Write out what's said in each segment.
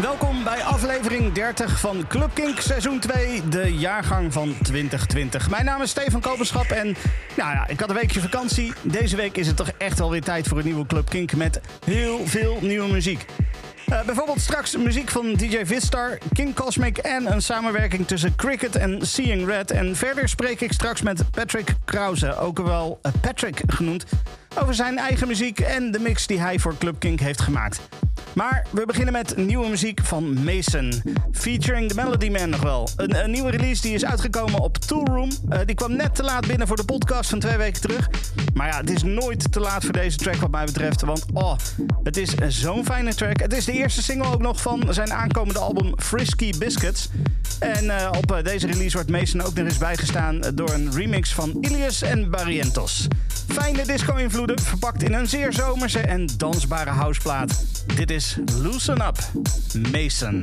Welkom bij aflevering 30 van Club Kink seizoen 2, de jaargang van 2020. Mijn naam is Stefan Kopenschap en nou ja, ik had een weekje vakantie. Deze week is het toch echt wel weer tijd voor een nieuwe Club Kink met heel veel nieuwe muziek. Uh, bijvoorbeeld straks muziek van DJ Vistar, King Cosmic en een samenwerking tussen Cricket en Seeing Red. En verder spreek ik straks met Patrick Krause, ook wel Patrick genoemd, over zijn eigen muziek en de mix die hij voor Club Kink heeft gemaakt. Maar we beginnen met nieuwe muziek van Mason. Featuring The Melody Man nog wel. Een, een nieuwe release die is uitgekomen op Toolroom. Uh, die kwam net te laat binnen voor de podcast van twee weken terug. Maar ja, het is nooit te laat voor deze track wat mij betreft. Want oh, het is zo'n fijne track. Het is de eerste single ook nog van zijn aankomende album Frisky Biscuits. En uh, op uh, deze release wordt Mason ook nog eens bijgestaan door een remix van Ilias en Barrientos. Fijne disco-invloeden, verpakt in een zeer zomerse en dansbare houseplaat. Dit is Loosen Up, Mason.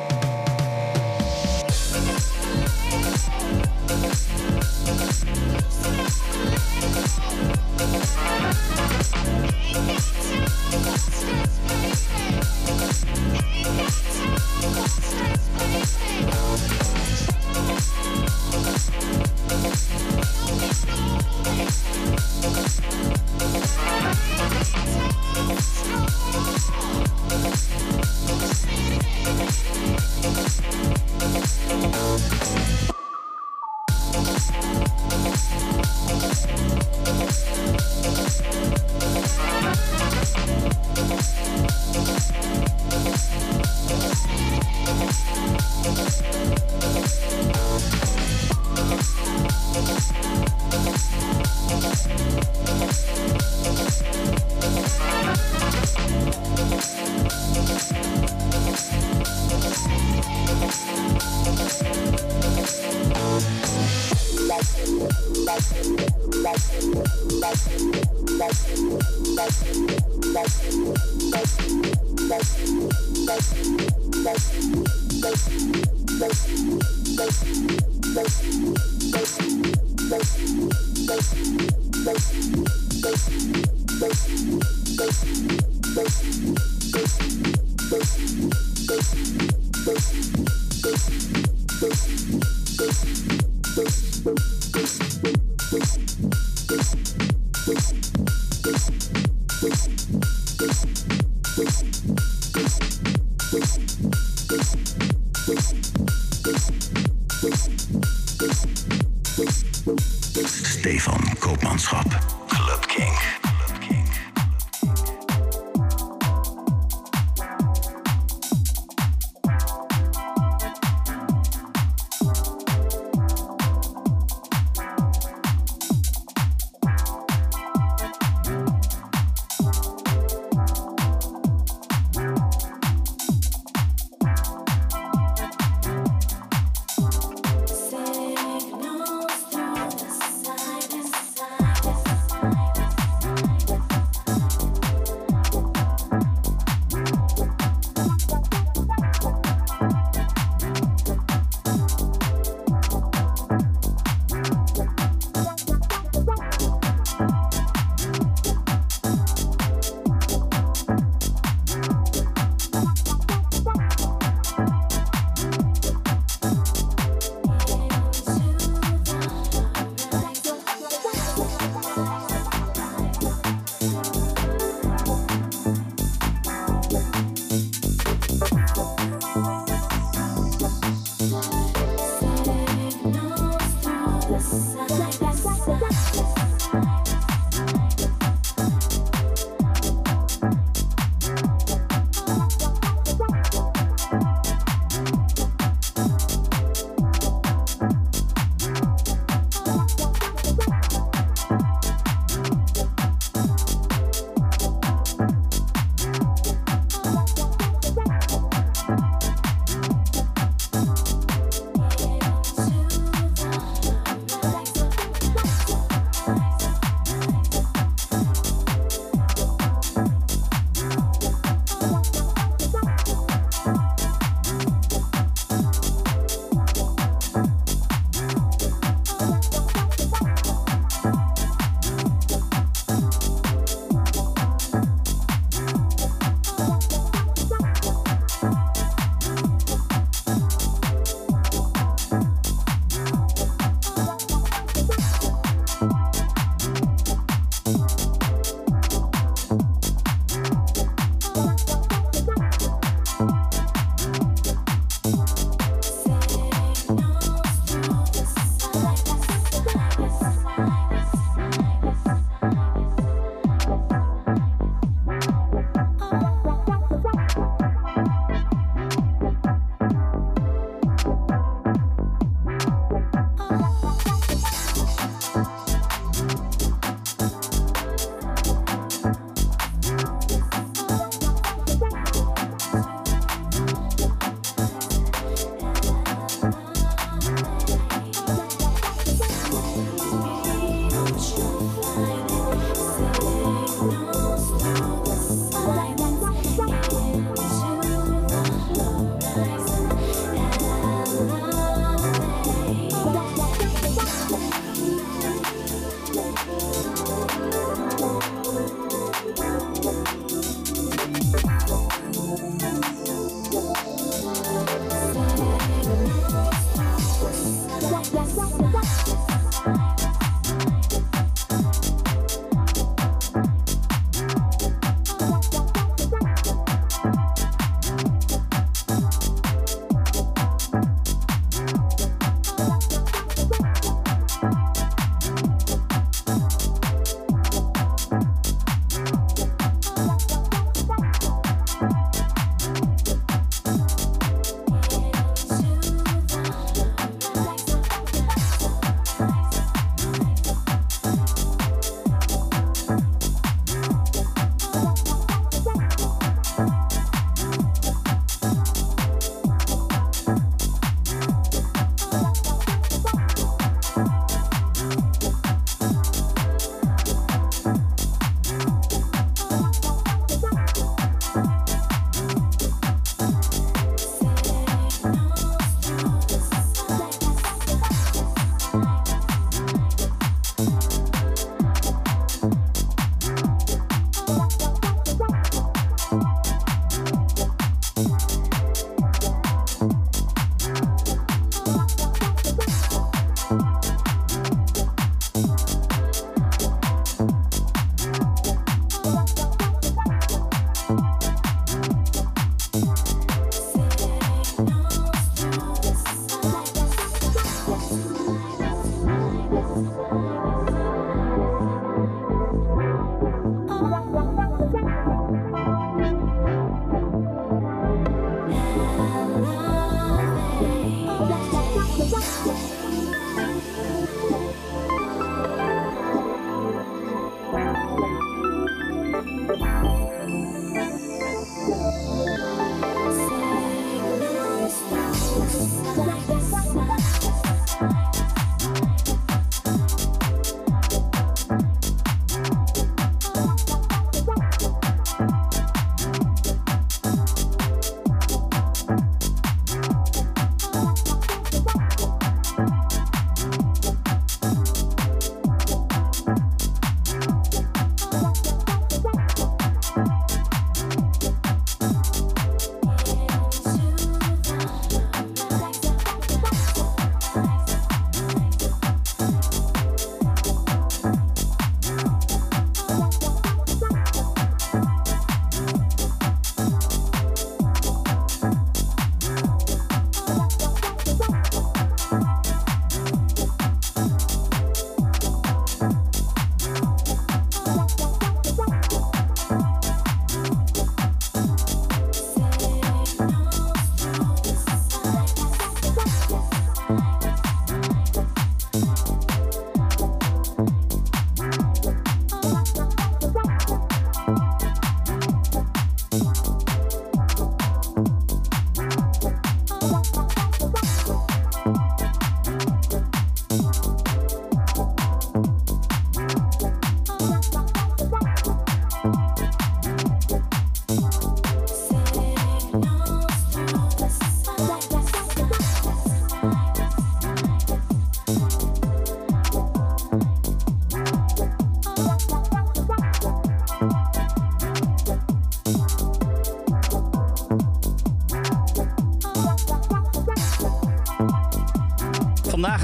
Thank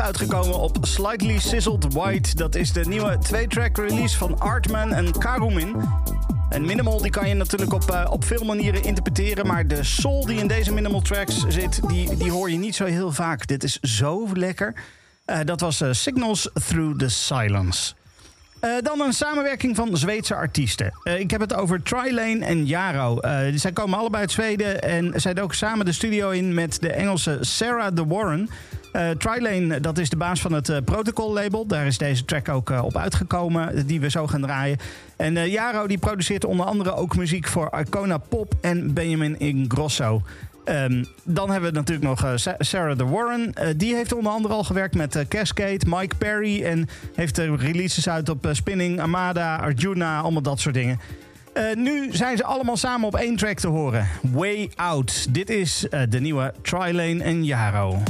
uitgekomen op Slightly Sizzled White. Dat is de nieuwe twee-track release van Artman en Karumin. En minimal die kan je natuurlijk op, uh, op veel manieren interpreteren. Maar de soul die in deze minimal tracks zit, die, die hoor je niet zo heel vaak. Dit is zo lekker. Uh, dat was uh, Signals Through the Silence. Dan een samenwerking van Zweedse artiesten. Ik heb het over Trilane en Jaro. Zij komen allebei uit Zweden en zij ook samen de studio in met de Engelse Sarah de Warren. Trilane, dat is de baas van het Protocol label. Daar is deze track ook op uitgekomen, die we zo gaan draaien. En Jaro die produceert onder andere ook muziek voor Icona Pop en Benjamin Ingrosso. Um, dan hebben we natuurlijk nog uh, Sarah de Warren. Uh, die heeft onder andere al gewerkt met uh, Cascade, Mike Perry. En heeft releases uit op Spinning, Amada, Arjuna, allemaal dat soort dingen. nu zijn ze allemaal samen op één track te horen. Way Out. Dit is de nieuwe Trilane en Jaro.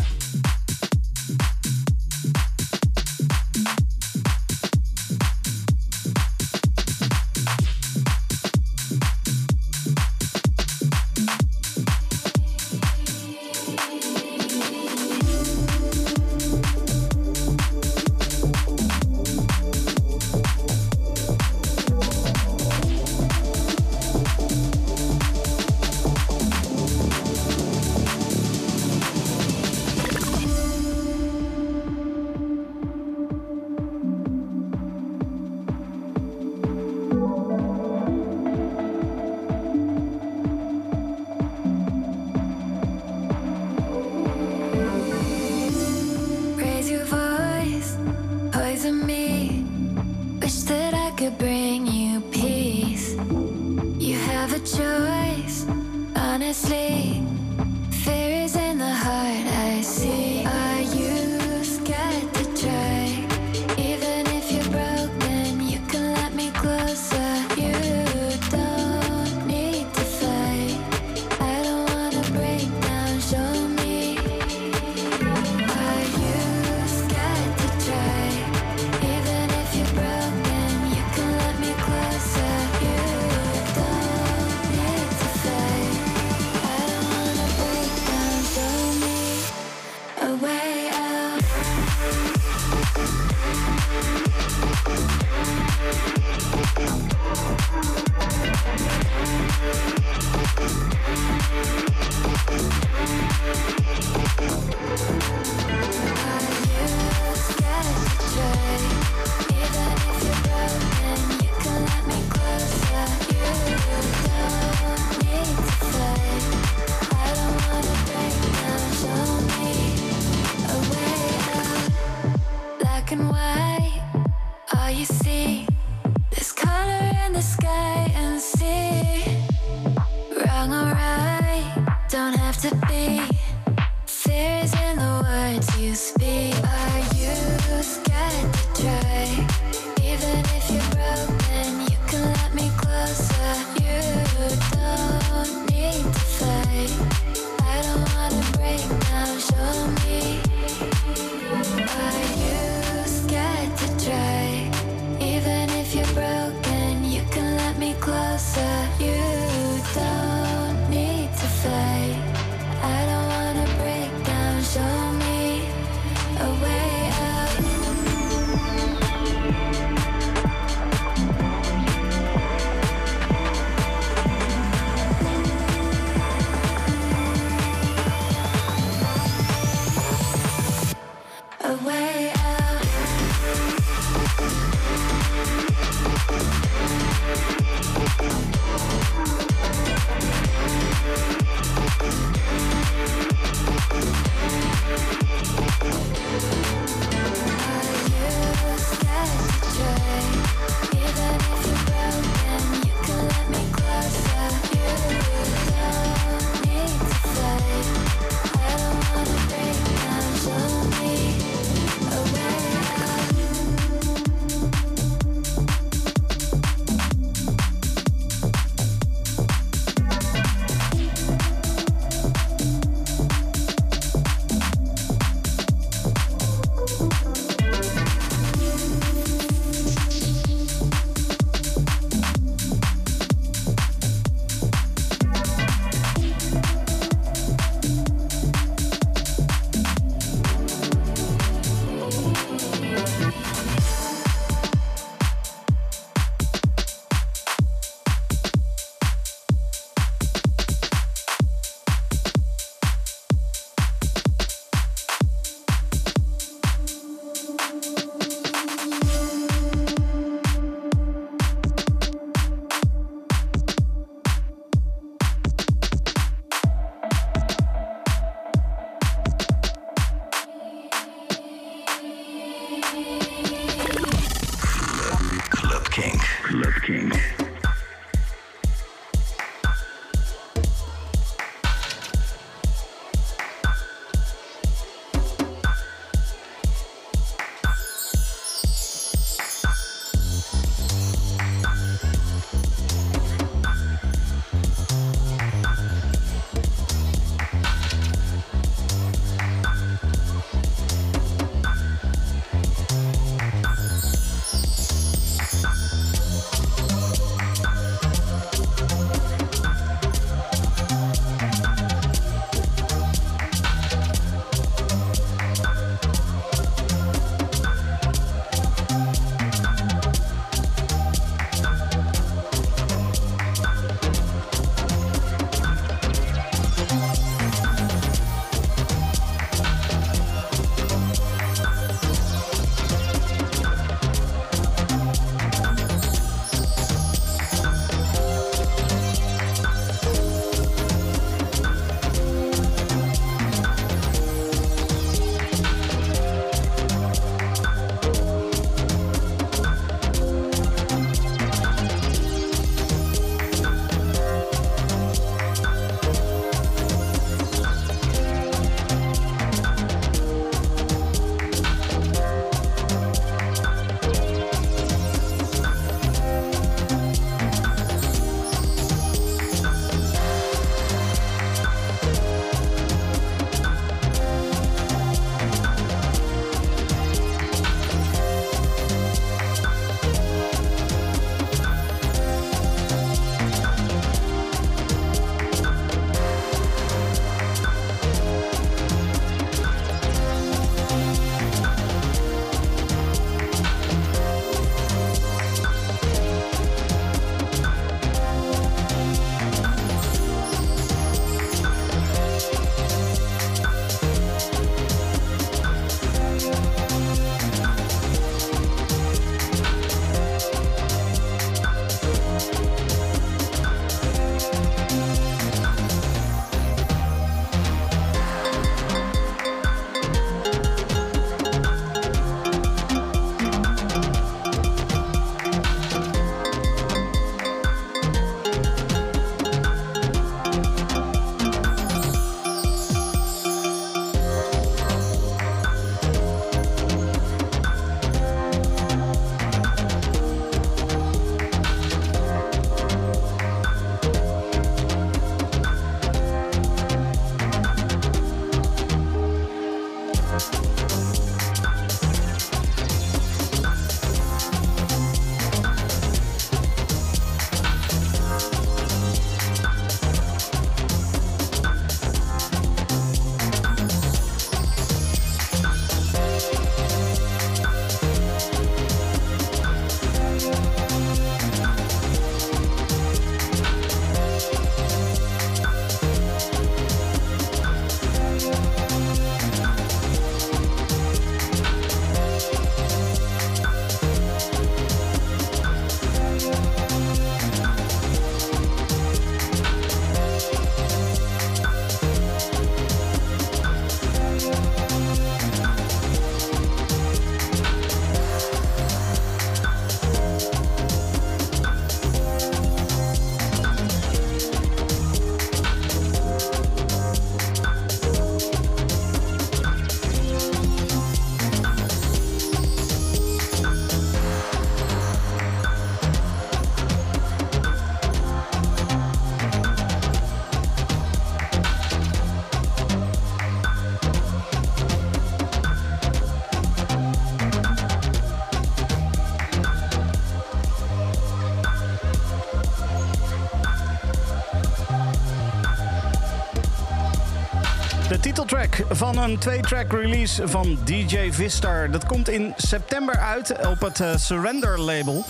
Van een twee-track release van DJ Vistar. Dat komt in september uit op het uh, Surrender label.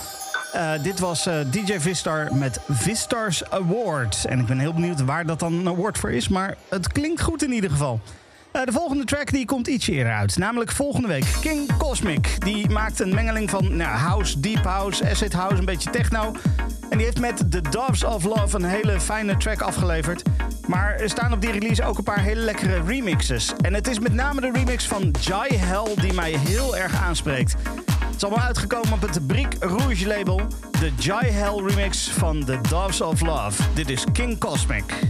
Uh, dit was uh, DJ Vistar met Vistars Awards. En ik ben heel benieuwd waar dat dan een award voor is. Maar het klinkt goed in ieder geval. De volgende track die komt iets eerder uit. Namelijk volgende week. King Cosmic. Die maakt een mengeling van nou, house, deep house, acid house, een beetje techno. En die heeft met The Doves of Love een hele fijne track afgeleverd. Er staan op die release ook een paar hele lekkere remixes. En het is met name de remix van Jai Hell die mij heel erg aanspreekt. Het is allemaal uitgekomen op het Brick Rouge label. De Jai Hell remix van The Doves of Love. Dit is King Cosmic.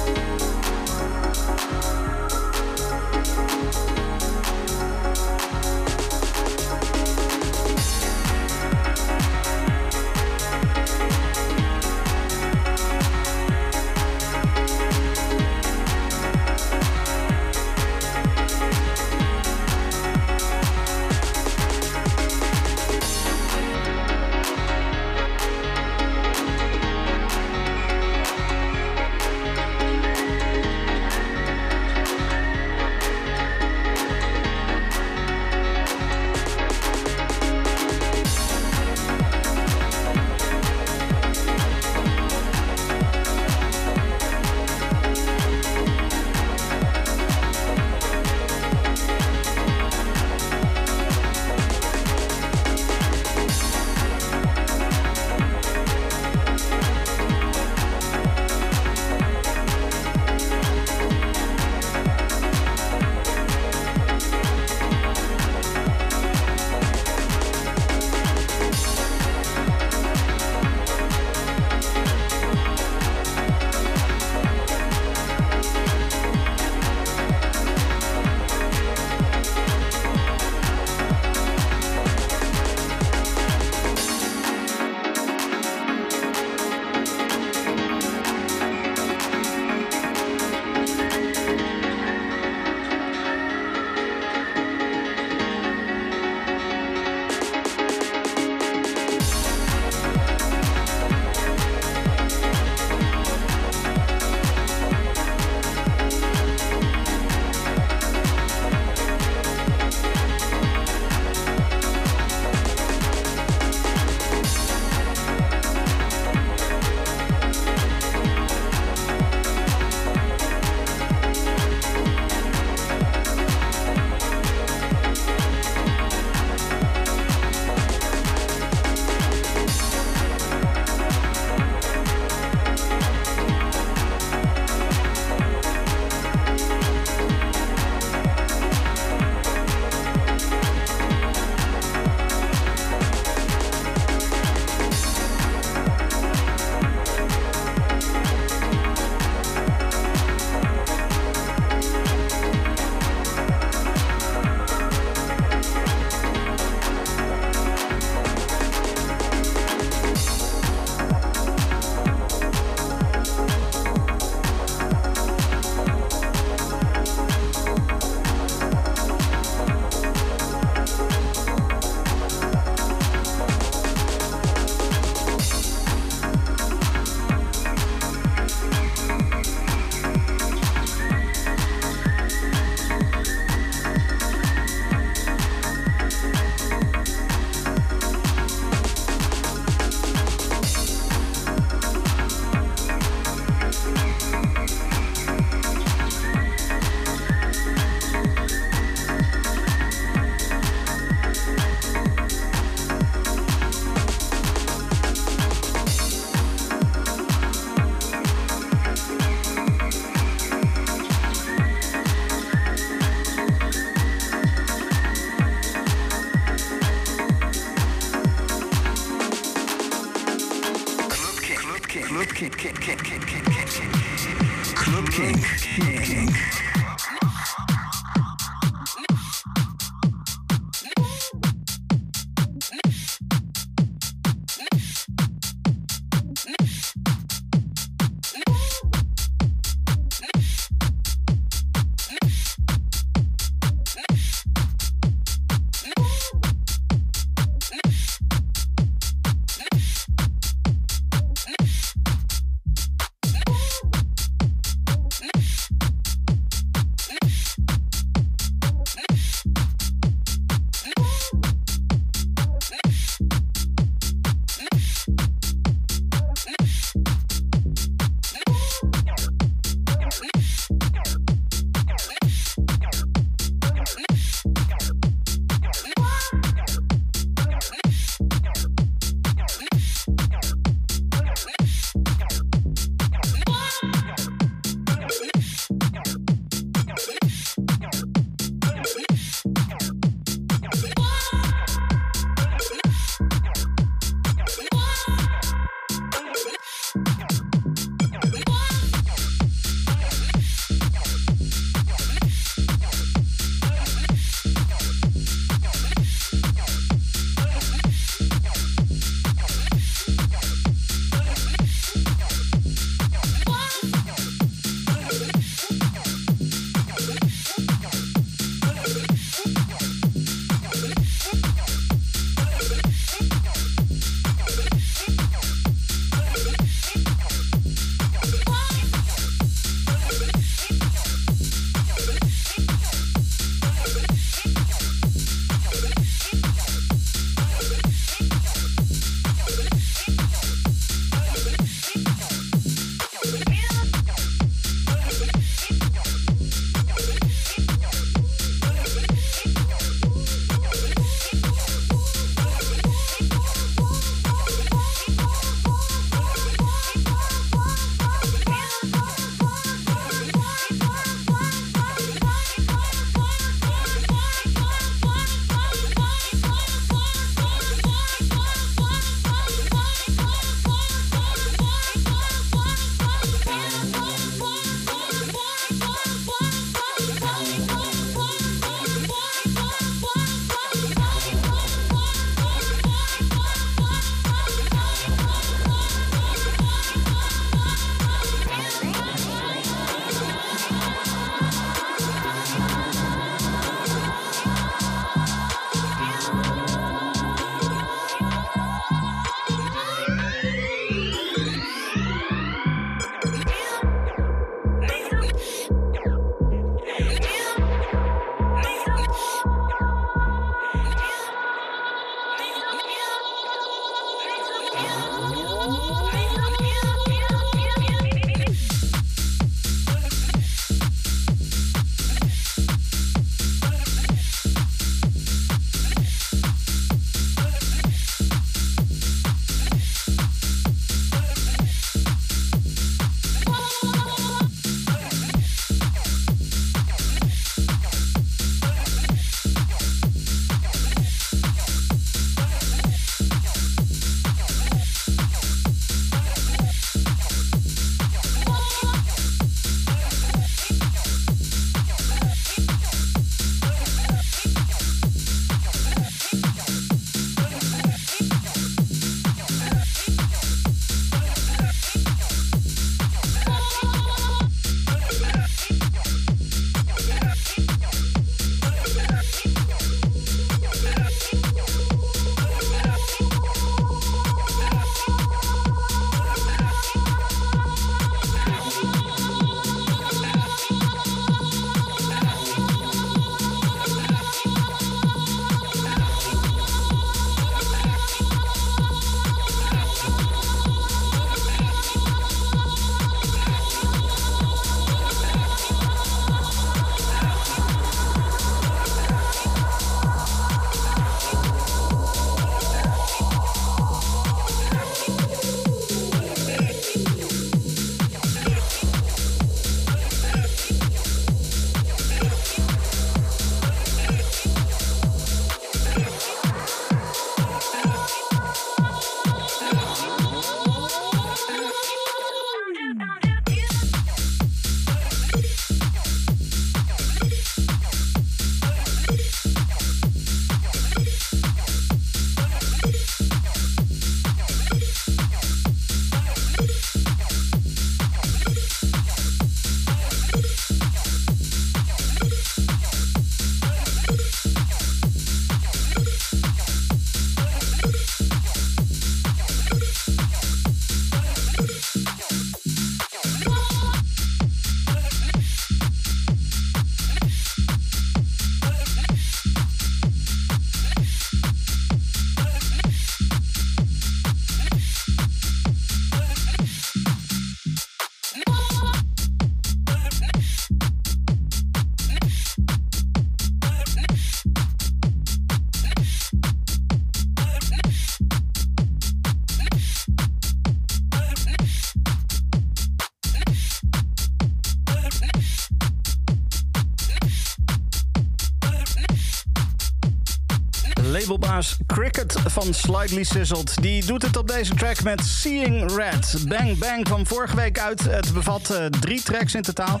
Cricket van Slightly Sizzled. Die doet het op deze track met Seeing Red. Bang Bang kwam vorige week uit. Het bevat uh, drie tracks in totaal.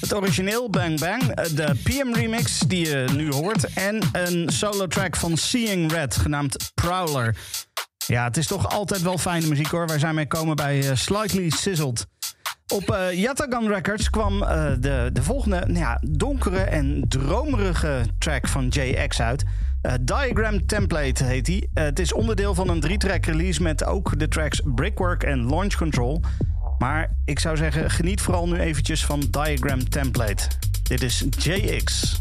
Het origineel Bang Bang, eh, de PM remix die je nu hoort... en een solo track van Seeing Red, genaamd Prowler. Ja, het is toch altijd wel fijne muziek hoor. Wij zijn mee komen bij uh, Slightly Sizzled. Op uh, Yatagan Records kwam de, de volgende nou ja, donkere en dromerige track van JX uit. Uh, Diagram Template heet die. het is onderdeel van een drie-track release met ook de tracks Brickwork en Launch Control. Maar ik zou zeggen, geniet vooral nu eventjes van Diagram Template. Dit is JX.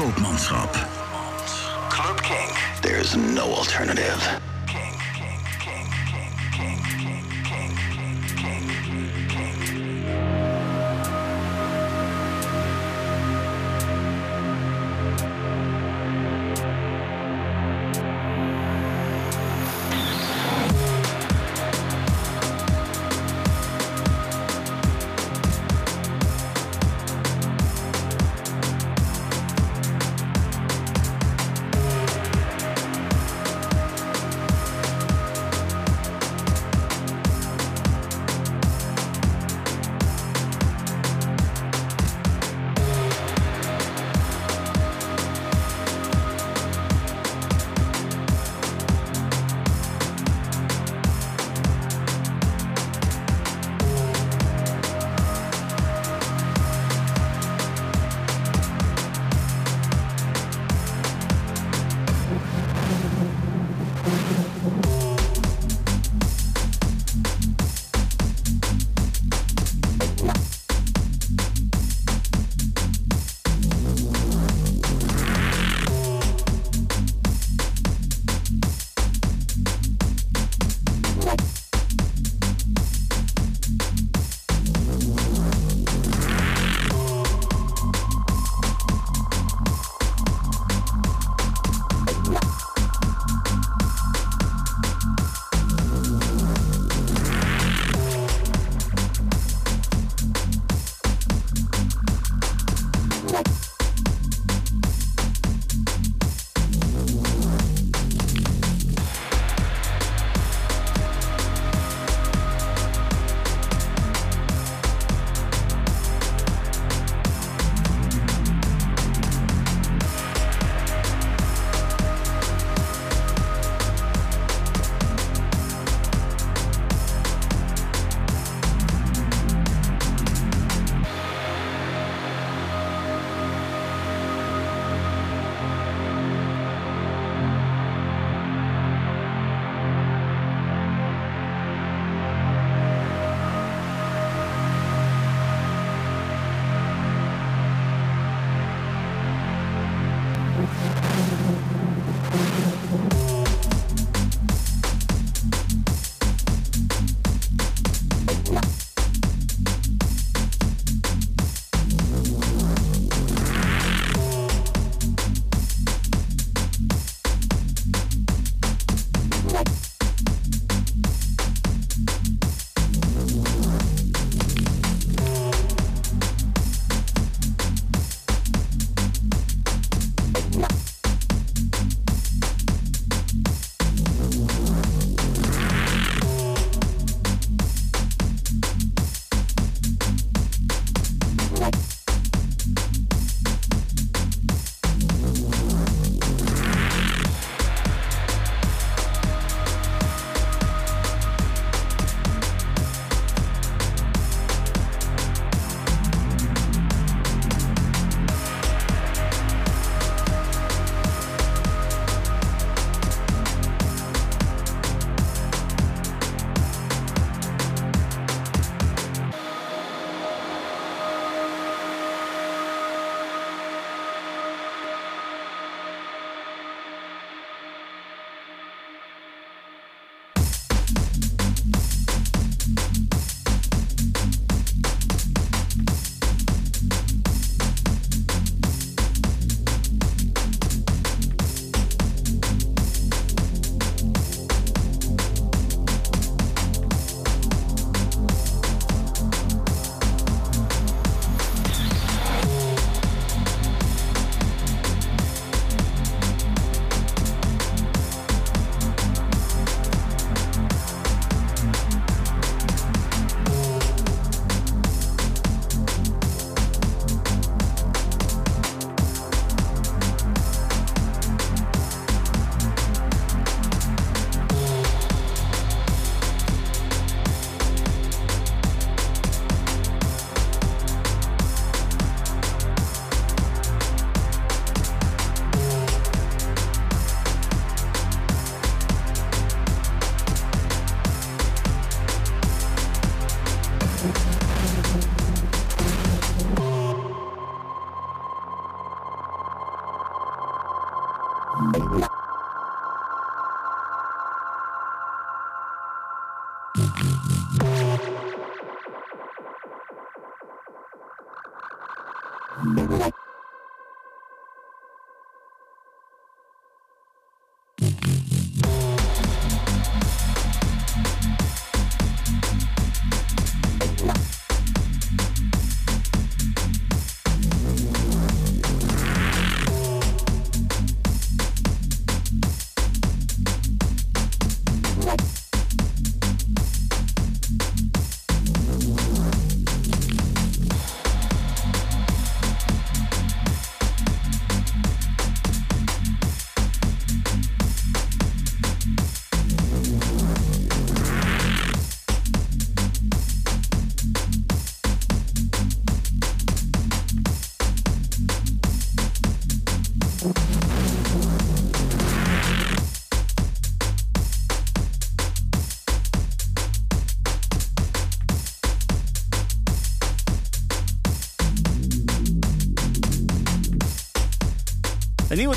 Koopmanschap. KLUB KINK. There's no alternative.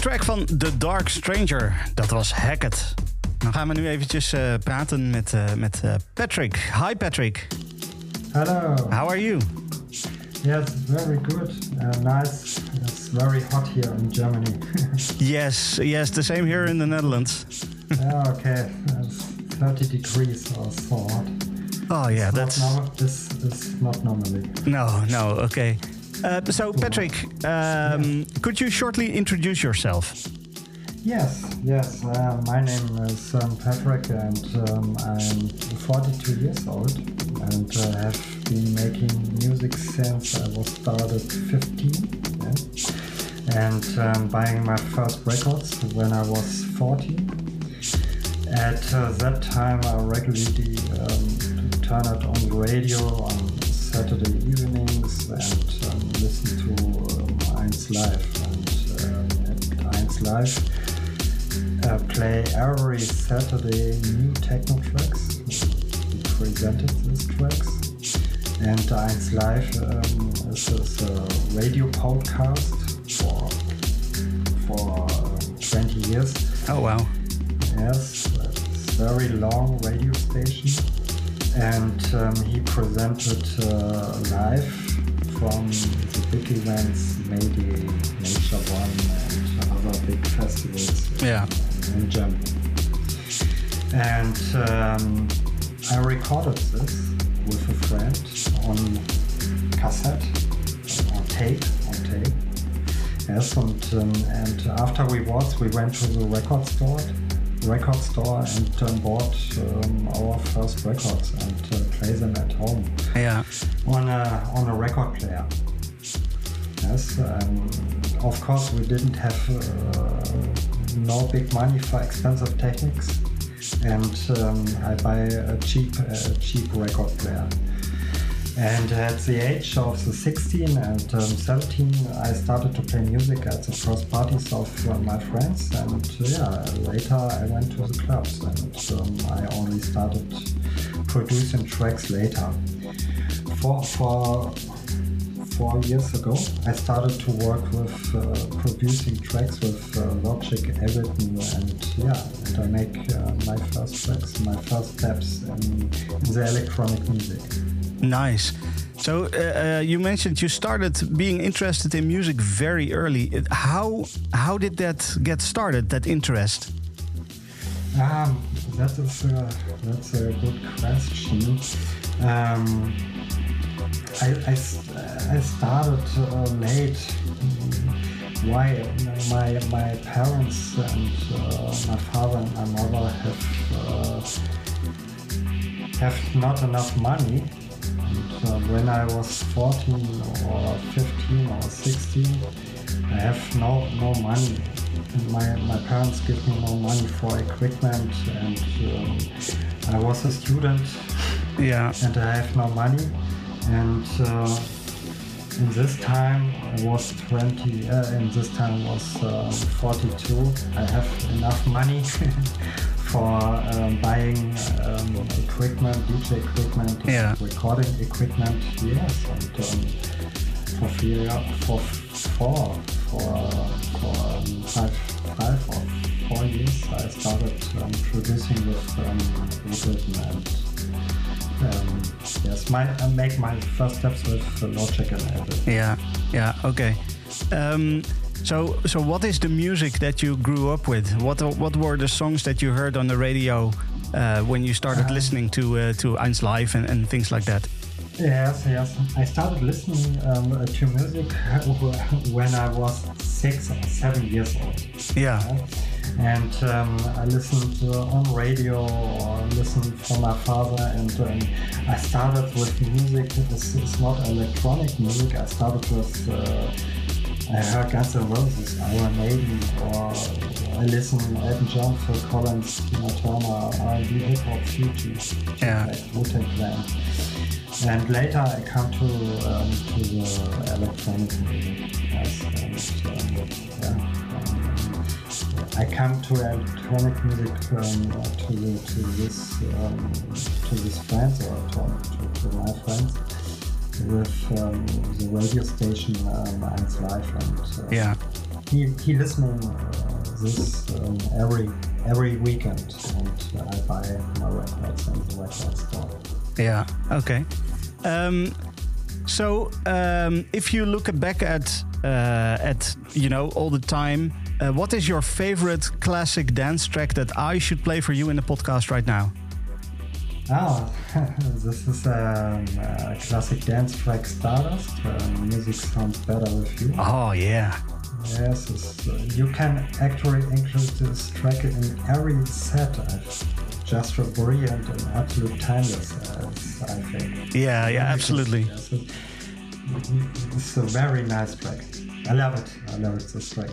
Track van The Dark Stranger. Dat was Hackett. Dan gaan we nu eventjes uh, praten met, uh, met uh, Patrick. Hi Patrick. Hello. How are you? Yes, very good. nice. It's very hot here in Germany. yes, yes, the same here in the Netherlands. yeah, okay. It's 30 degrees or so hot. Oh yeah, it's that's not this is not normally. No, no, okay. Uh, so, Patric, um, could you shortly introduce yourself? Yes, yes. Uh, my name is um, Patric, and um, I'm 42 years old, and uh, have been making music since I was started 15. Yeah? And um, buying my first records when I was 14. At uh, that time, I regularly um, turn it on the radio on Saturday evenings and Live. And um, at Eins Live, uh, play every Saturday new techno tracks. We presented these tracks. And Eins Live um, is, is, a radio podcast for, for uh, 20 years. Oh, wow. Yes, it's very long radio station and um, he presented uh, live from the big events, maybe Nature One and other big festivals yeah. in Germany. And um, I recorded this with a friend on cassette, on tape, on tape. Yes, and, um, and after we was, we went to the record store record store and um, bought um, our first records and uh, play them at home. Yeah. On a on a record player. Um, of course, we didn't have uh, no big money for expensive techniques, and um, I buy a cheap cheap record player. And at the age of the 16 and um, 17, I started to play music at the first parties of uh, my friends. And uh, yeah, later I went to the clubs and um, I only started producing tracks later. For, for four years ago, I started to work with uh, producing tracks with uh, Logic, Ableton, and yeah, and I make uh, my first tracks, my first steps in, in the electronic music. Nice. So uh, uh, you mentioned you started being interested in music very early. How how did that get started? That interest? Um, that is a, that's a good question. Um, I, I, I started uh, late. Why my my parents and uh, my father and my mother have uh, have not enough money uh, when I was 14 or 15 or 16, I have no no money. My, my parents give me no money for equipment, and um, I was a student. Yeah. And I have no money, and uh, in this time I was 20. Uh, in this time I was uh, 42. I have enough money for um, buying um, equipment, DJ equipment, yeah. recording equipment. Yes, and um, for fear, for four, for for um, five, five or four years, I started um, producing with um, and. Um, yes, my I make my first steps with Logic and Ableton. Yeah, yeah, okay. Um, so, so what is the music that you grew up with? What what were the songs that you heard on the radio uh, when you started uh, listening to uh, to Eins Live and, and things like that? Yes, yes. I started listening um, to music when I was six or seven years old. Yeah. And um, I listened uh, on radio or listened from my father, and um, I started with music. It's, it's, not electronic music. I started with uh, I heard Guns N' Roses, Iron Maiden, or I listen to Elton John, Phil Collins, Tina Turner, R&B, Hip Hop, Fugees, yeah. like Clan. And later I come to um, to the electronic music. And, um, yeah, I come to electronic music um, to, the, to this um, to this friends or to, to, to my friends with um, the radio station um, Eins Live and uh, yeah he he listening uh, this um, every every weekend, and I buy my records in the record store. Yeah. Okay. Um, so um, if you look back at uh, at you know all the time, uh, what is your favorite classic dance track that I should play for you in the podcast right now? Oh, this is um, a classic dance track, Stardust. Uh, music sounds better with you. Oh yeah. Yes, uh, you can actually include this track in every set. It's just for brilliant and absolute timeless, uh, I think. Yeah, yeah, absolutely. Yes, it- it's a very nice track. I love it. I love it, this track.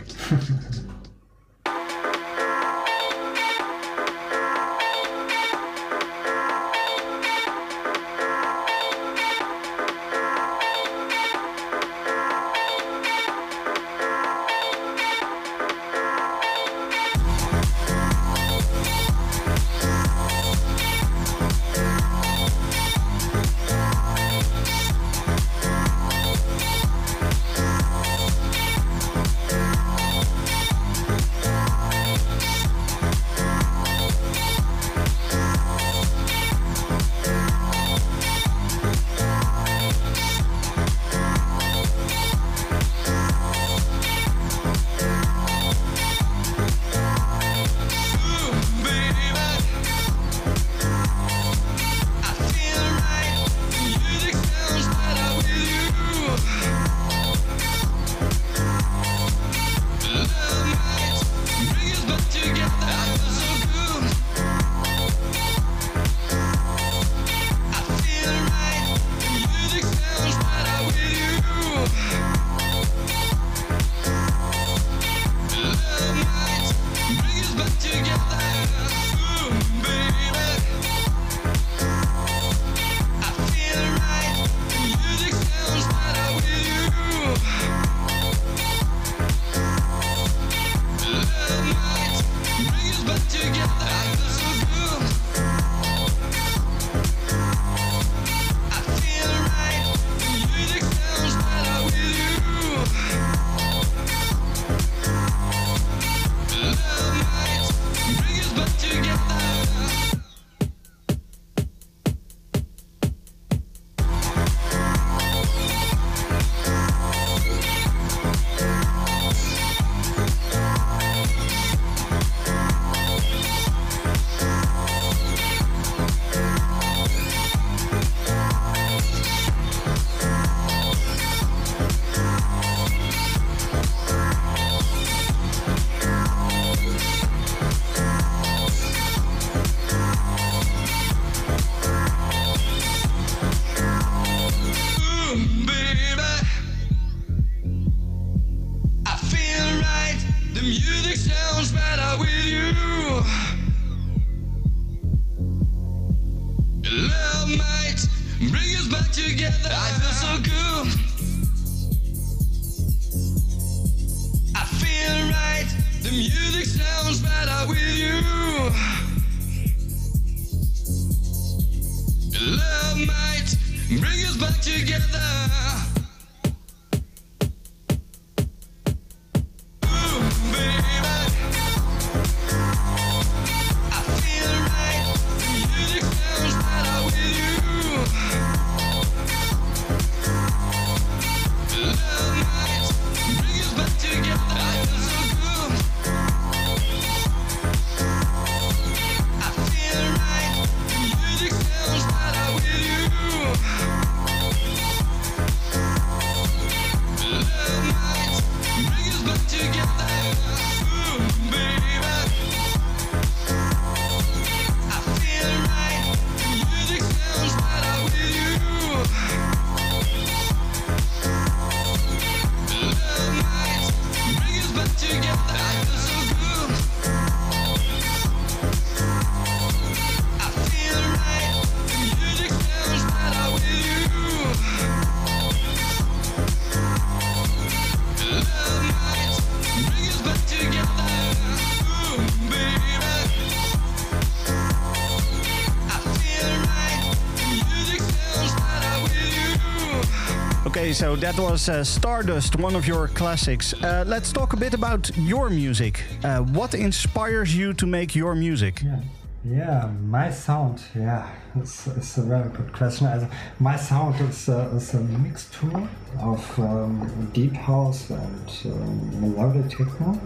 So that was uh, Stardust, one of your classics. Uh, let's talk a bit about your music. Uh, what inspires you to make your music? Yeah, yeah, my sound, yeah, it's, it's a very good question. My sound is, uh, is a mixture of um, deep house and um, melodic techno.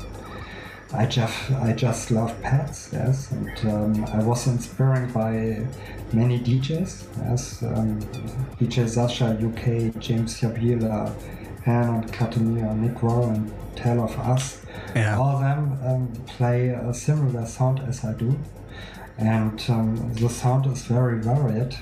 I just I just love pads, yes, and um, I was inspired by many DJs, yes, um, DJ Sasha, UK, James Zabiela, Hernan Cattaneo, Nick Warren, Tale of Us. Yeah. All of them um, play a similar sound as I do, and um, the sound is very varied.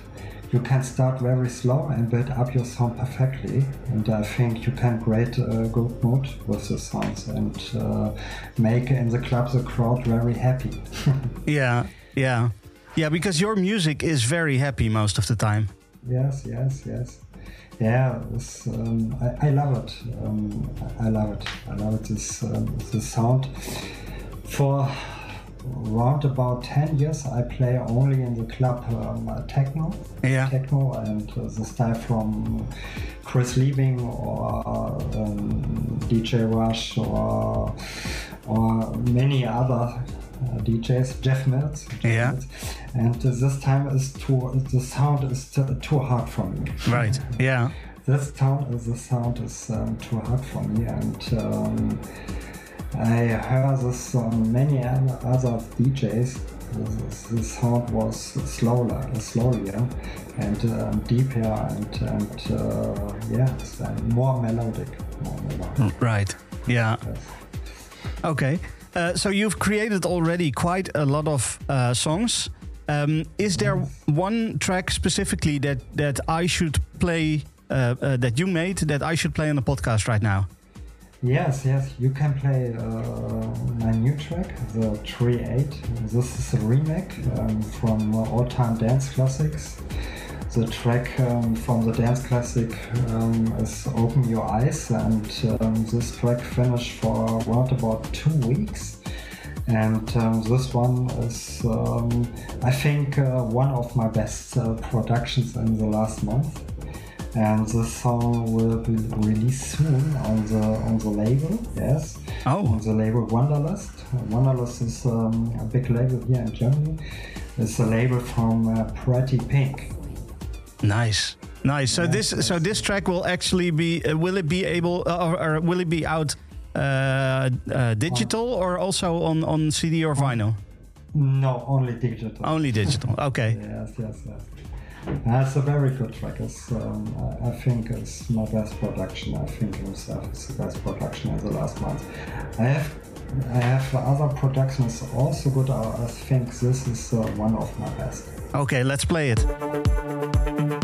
You can start very slow and build up your sound perfectly, and I think you can create a good mood with the sounds and uh, make in the club the crowd very happy. Yeah, yeah, yeah. Because your music is very happy most of the time. Yes, yes, yes. Yeah, um, I, I love it. Um, I love it. I love it. This um, this sound. For around about ten years, I play only in the club um, uh, techno. Yeah. Techno and uh, the style from Chris Liebing or um, DJ Rush or or many other DJs, Jeff Mills. Yeah. And uh, this time is too the sound is too, too hard for me. Right. Yeah. This sound the sound is um, too hard for me, and um, I heard this on many other DJs. This sound was slower, slower, and um, deeper, and and uh, yeah, it's, uh, more melodic. More melodic. Right. Yeah. Okay. Uh, so you've created already quite a lot of uh, songs. Um, is there one track specifically that that I should play? Uh, uh, that you made that I should play on the podcast right now? Yes, yes, you can play uh, my new track, the 3-8. This is a remake um, from uh, All Time Dance Classics. The track um, from the dance classic um, is Open Your Eyes, and um, this track finished for around about two weeks. And um, this one is, um, I think, uh, one of my best uh, productions in the last month and the song will be released soon on the on the label. Yes. Oh. On the label Wanderlust. Wanderlust is um, a big label here in Germany. It's a label from uh, Pretty Pink. Nice. Nice. So this so this track will actually be uh, will it be able uh, or, or will it be out uh, uh, digital or also on on CD or vinyl? No, only digital. Only digital. Okay. Yes, yes, yes. Uh, it's a very good track. It's, um, I, I think it's my best production. I think himself is the best production in the last month. I have I have other productions also good. I I think this is uh, one of my best. Okay, let's play it.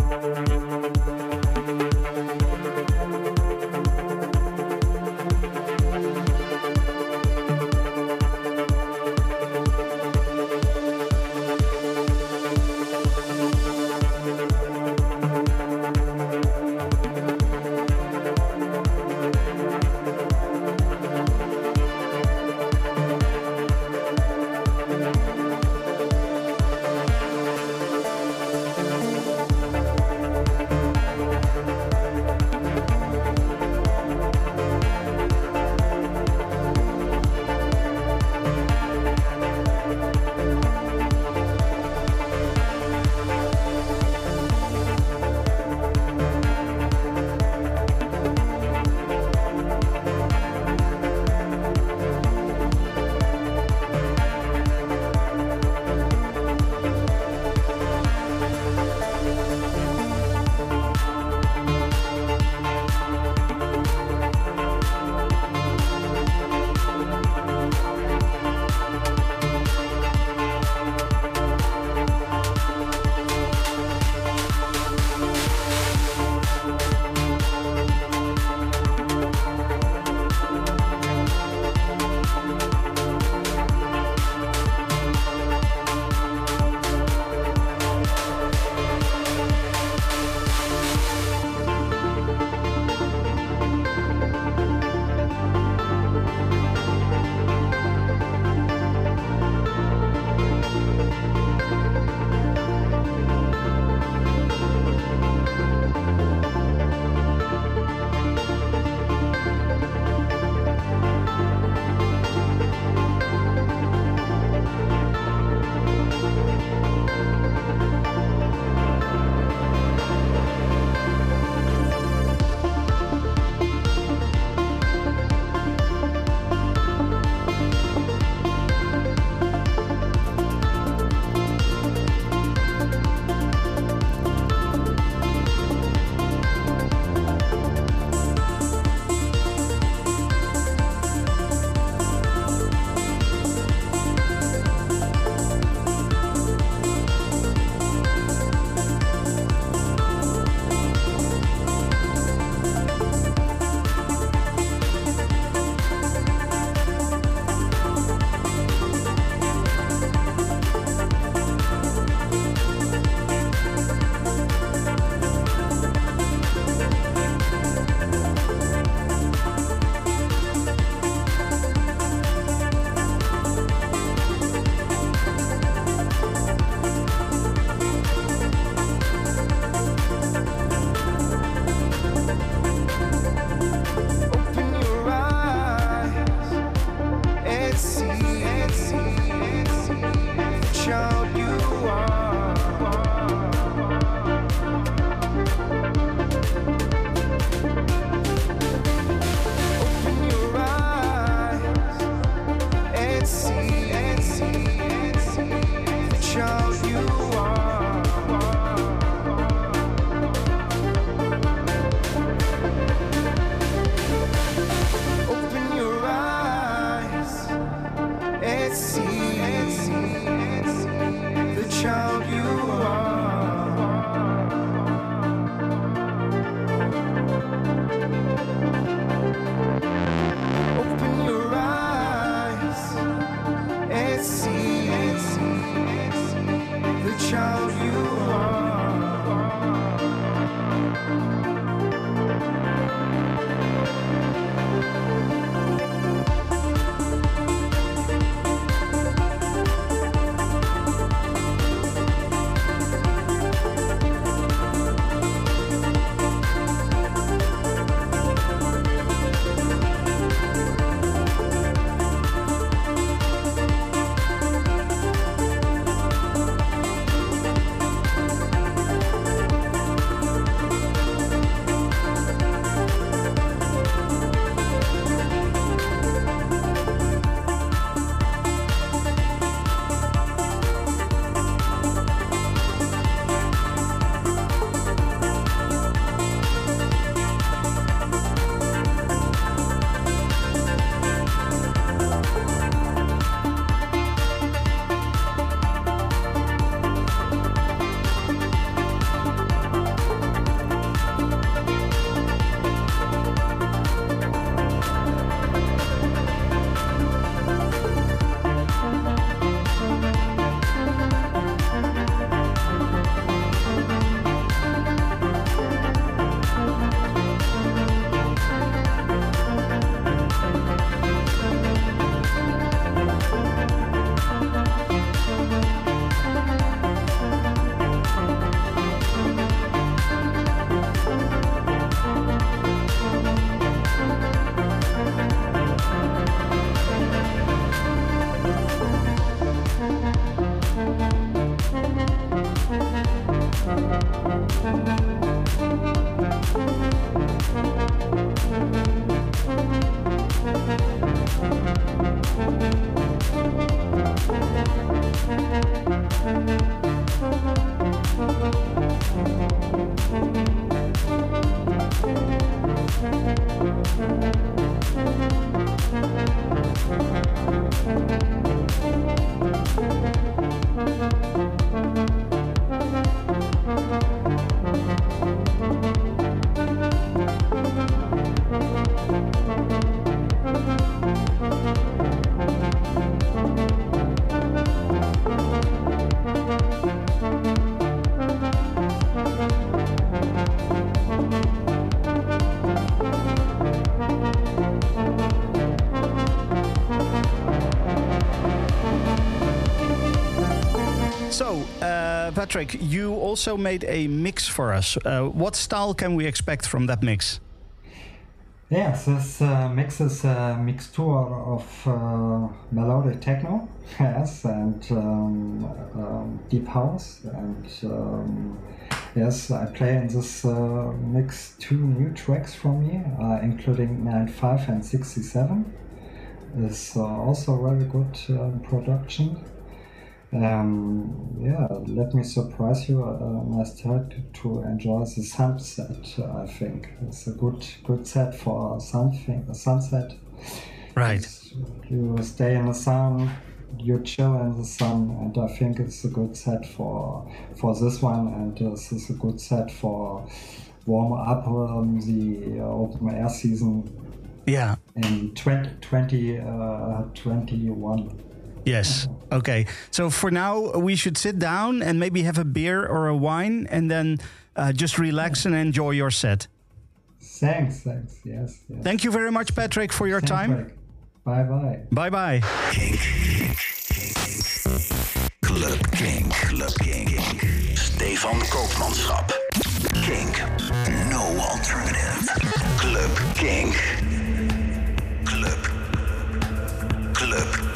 Patric, you also made a mix for us. Uh, what style can we expect from that mix? Yes, this uh, mix is a mixture of uh, melodic techno, yes, and um, um, deep house, and um, yes, I play in this uh, mix two new tracks from me, uh, including 95 and 67. It's uh, also very good uh, production. Um, yeah, let me surprise you. Uh, I started to enjoy the sunset. I think it's a good good set for something a sunset. Right. You stay in the sun, you chill in the sun, and I think it's a good set for for this one. And this is a good set for warm up um, the uh, open air season Yeah. in 20, uh, 21. Yes. Okay. So for now, we should sit down and maybe have a beer or a wine and then uh, just relax and enjoy your set. Thanks, thanks. Yes, yes. Thank you very much, Patric, for your time. Bye bye. Bye bye. Kink. KLUB KINK. KLUB KINK. Stefan Koopmanschap. Kink. No alternative. KLUB KINK. Club. Club.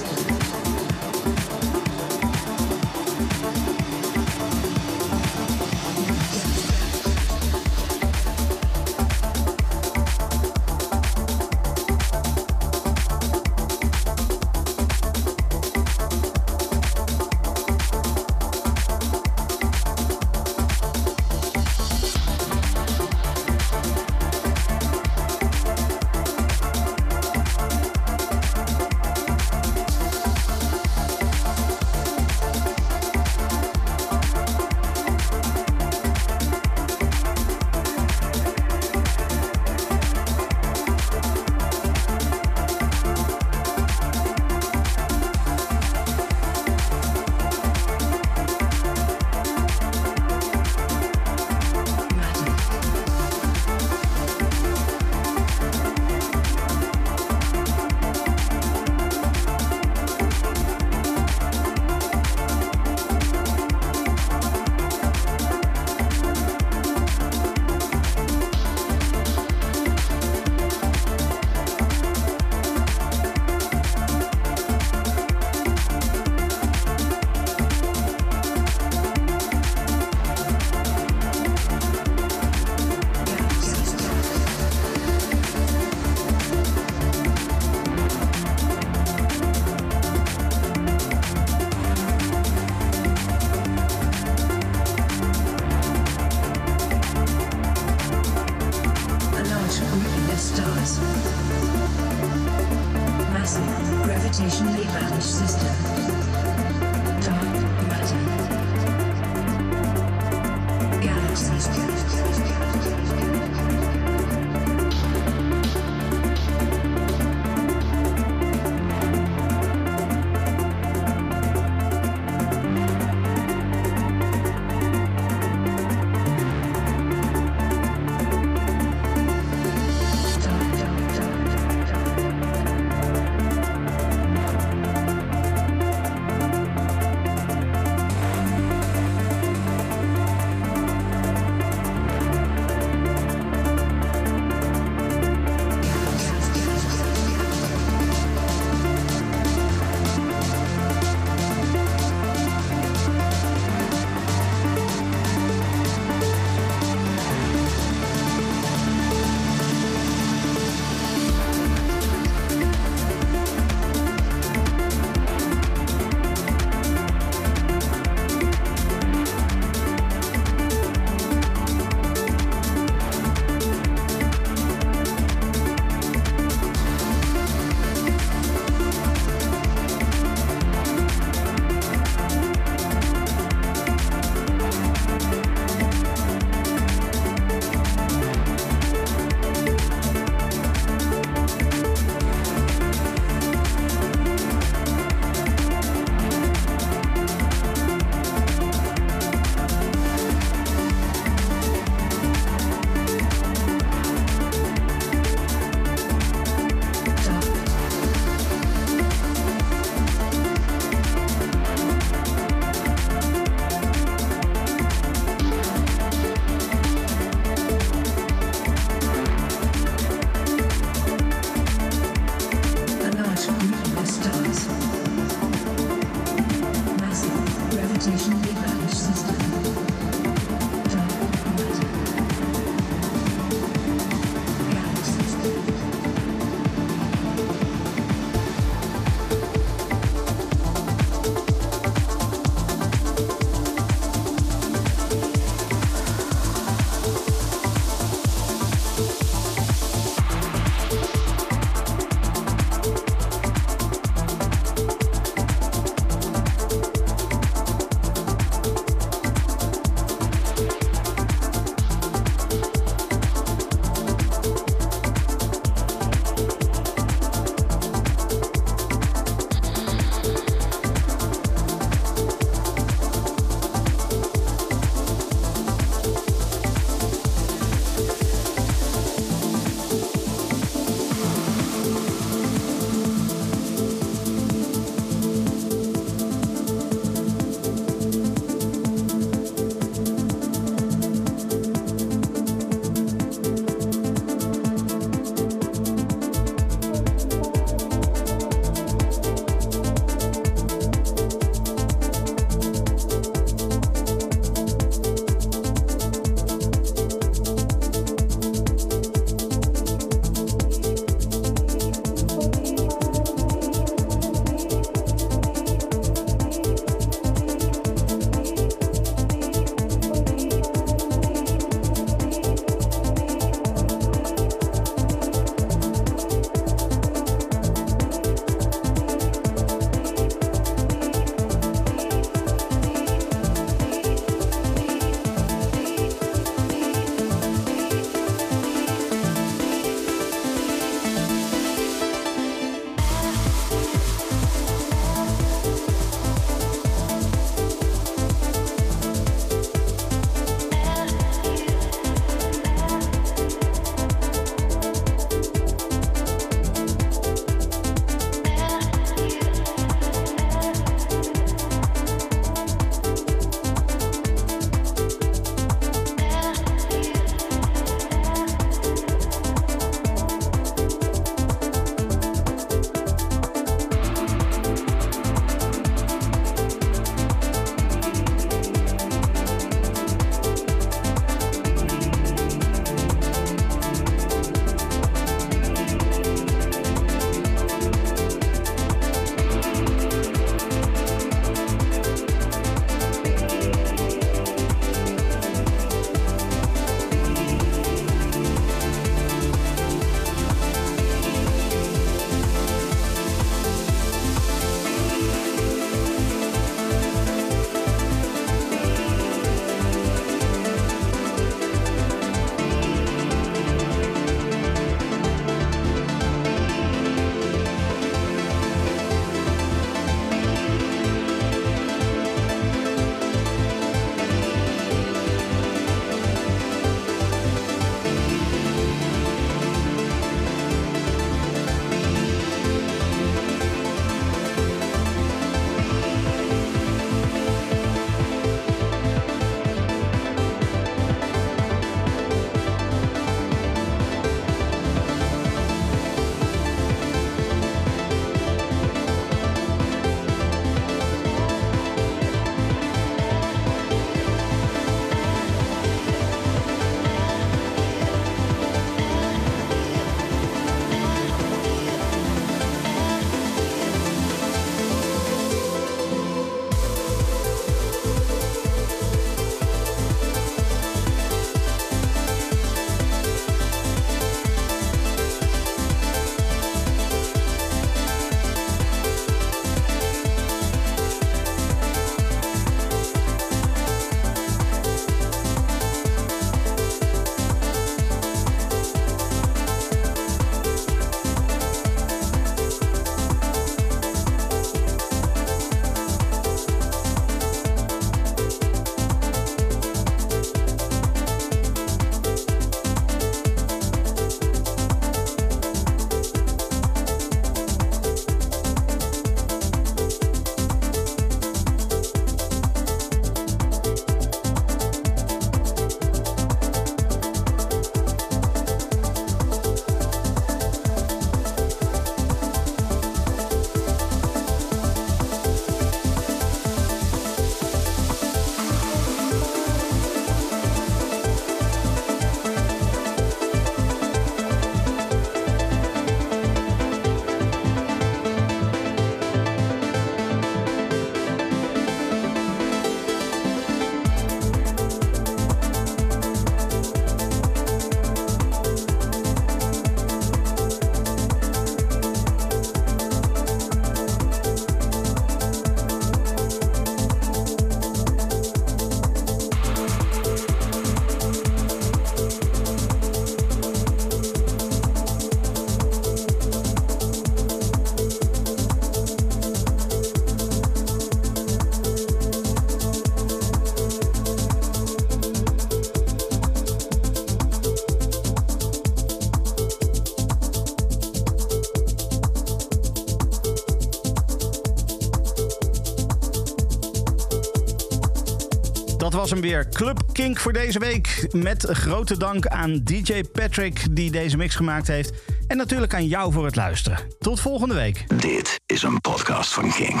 Was hem weer. Club Kink voor deze week. Met grote dank aan DJ Patrick die deze mix gemaakt heeft. En natuurlijk aan jou voor het luisteren. Tot volgende week. Dit is een podcast van Kink.